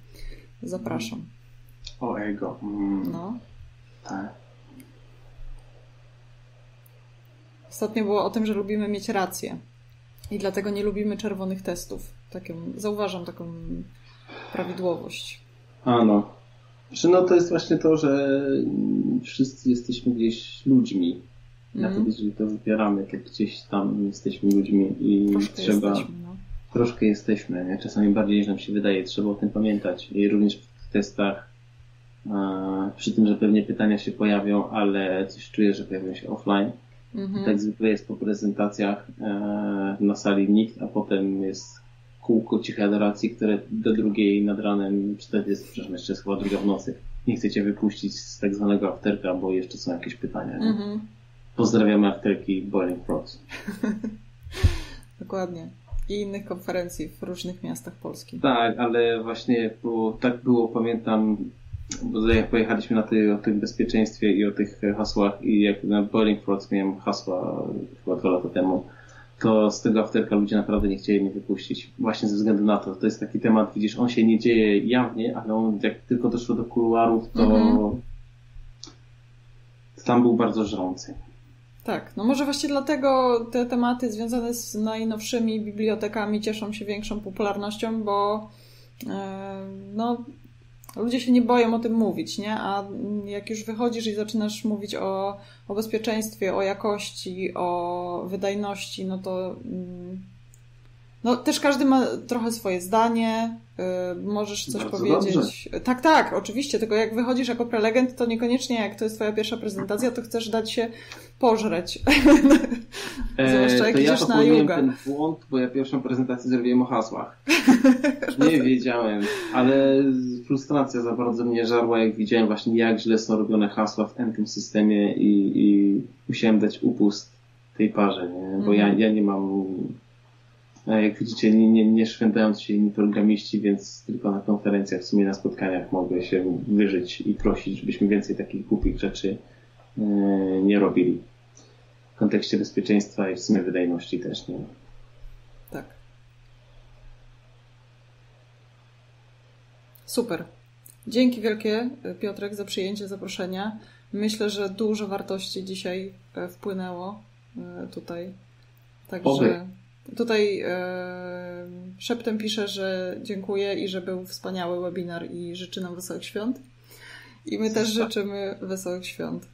zapraszam. O ego. Mm. No. Tak. Ostatnio było o tym, że lubimy mieć rację i dlatego nie lubimy czerwonych testów. Taką, zauważam taką prawidłowość. A no. Znaczy, no to jest właśnie to, że wszyscy jesteśmy gdzieś ludźmi. Mm. Nawet jeżeli to wybieramy, to gdzieś tam jesteśmy ludźmi i troszkę trzeba. Jesteśmy, no. Troszkę jesteśmy, nie? czasami bardziej niż nam się wydaje, trzeba o tym pamiętać. I również w testach, przy tym, że pewnie pytania się pojawią, ale coś czuję, że pojawią się offline Mhm. Tak zwykle jest po prezentacjach e, na sali nikt, a potem jest kółko cichej adoracji, które do drugiej nad ranem, czy to jest, przepraszam, jeszcze jest chyba druga w nocy. Nie chcecie wypuścić z tak zwanego afterka, bo jeszcze są jakieś pytania. Mhm. Pozdrawiamy afterki Boiling Frogs. Dokładnie. I innych konferencji w różnych miastach Polski. Tak, ale właśnie było, tak było, pamiętam, bo jak pojechaliśmy na tej, o tym bezpieczeństwie i o tych hasłach i jak na Boiling Frogs miałem hasła chyba dwa lata temu, to z tego afterka ludzie naprawdę nie chcieli mnie wypuścić. Właśnie ze względu na to. To jest taki temat, widzisz, on się nie dzieje jawnie, ale on jak tylko doszło do kuluarów, to, mhm. tam był bardzo żrący. Tak, no może właśnie dlatego te tematy związane z najnowszymi bibliotekami cieszą się większą popularnością, bo e, no, Ludzie się nie boją o tym mówić, nie? A jak już wychodzisz i zaczynasz mówić o, o bezpieczeństwie, o jakości, o wydajności, no to mm, no też każdy ma trochę swoje zdanie, yy, możesz coś Bardzo powiedzieć. Dobrze. Tak, tak, oczywiście, tylko jak wychodzisz jako prelegent, to niekoniecznie jak to jest twoja pierwsza prezentacja, to chcesz dać się pożreć. E, Zwłaszcza jak to idziesz ja na jogę. ten błąd, bo ja pierwszą prezentację zrobiłem o hasłach. Nie wiedziałem, ale frustracja za bardzo mnie żarła, jak widziałem właśnie jak źle są robione hasła w tym systemie i, i musiałem dać upust tej parze, nie? bo ja, mhm. ja nie mam jak widzicie, nie, nie, nie szwędając się inni programiści, więc tylko na konferencjach, w sumie na spotkaniach mogę się wyżyć i prosić, żebyśmy więcej takich głupich rzeczy e, nie robili. W kontekście bezpieczeństwa i w sumie wydajności też, nie? Tak. Super. Dzięki wielkie, Piotrek, za przyjęcie zaproszenia. Myślę, że dużo wartości dzisiaj e, wpłynęło e, tutaj. Także. Oby. Tutaj e, szeptem pisze, że dziękuję i że był wspaniały webinar i życzy nam wesołych świąt. I my też życzymy wesołych świąt.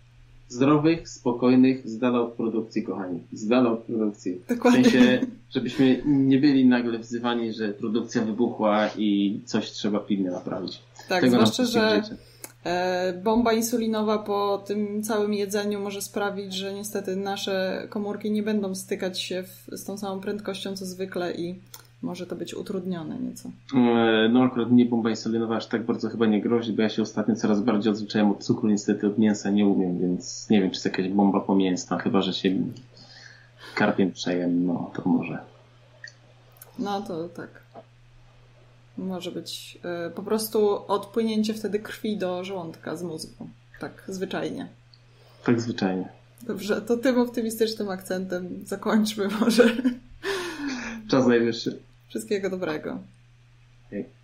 Zdrowych, spokojnych, z dala od produkcji, kochani. Z dala od produkcji. Dokładnie. W sensie, żebyśmy nie byli nagle wzywani, że produkcja wybuchła i coś trzeba pilnie naprawić. Tak, Tego zwłaszcza, że. E, bomba insulinowa po tym całym jedzeniu może sprawić, że niestety nasze komórki nie będą stykać się w, z tą samą prędkością co zwykle i może to być utrudnione nieco. E, no akurat mnie bomba insulinowa aż tak bardzo chyba nie grozi, bo ja się ostatnio coraz bardziej odzwyczaiłem od cukru, niestety od mięsa nie umiem, więc nie wiem, czy jest jakaś bomba pomięsna, chyba, że się karpiem przejem, no to może. No to tak. Może być y, po prostu odpłynięcie wtedy krwi do żołądka z mózgu. Tak, zwyczajnie. Tak, zwyczajnie. Dobrze, to tym optymistycznym akcentem zakończmy może. Czas najwyższy. Wszystkiego dobrego. Hej.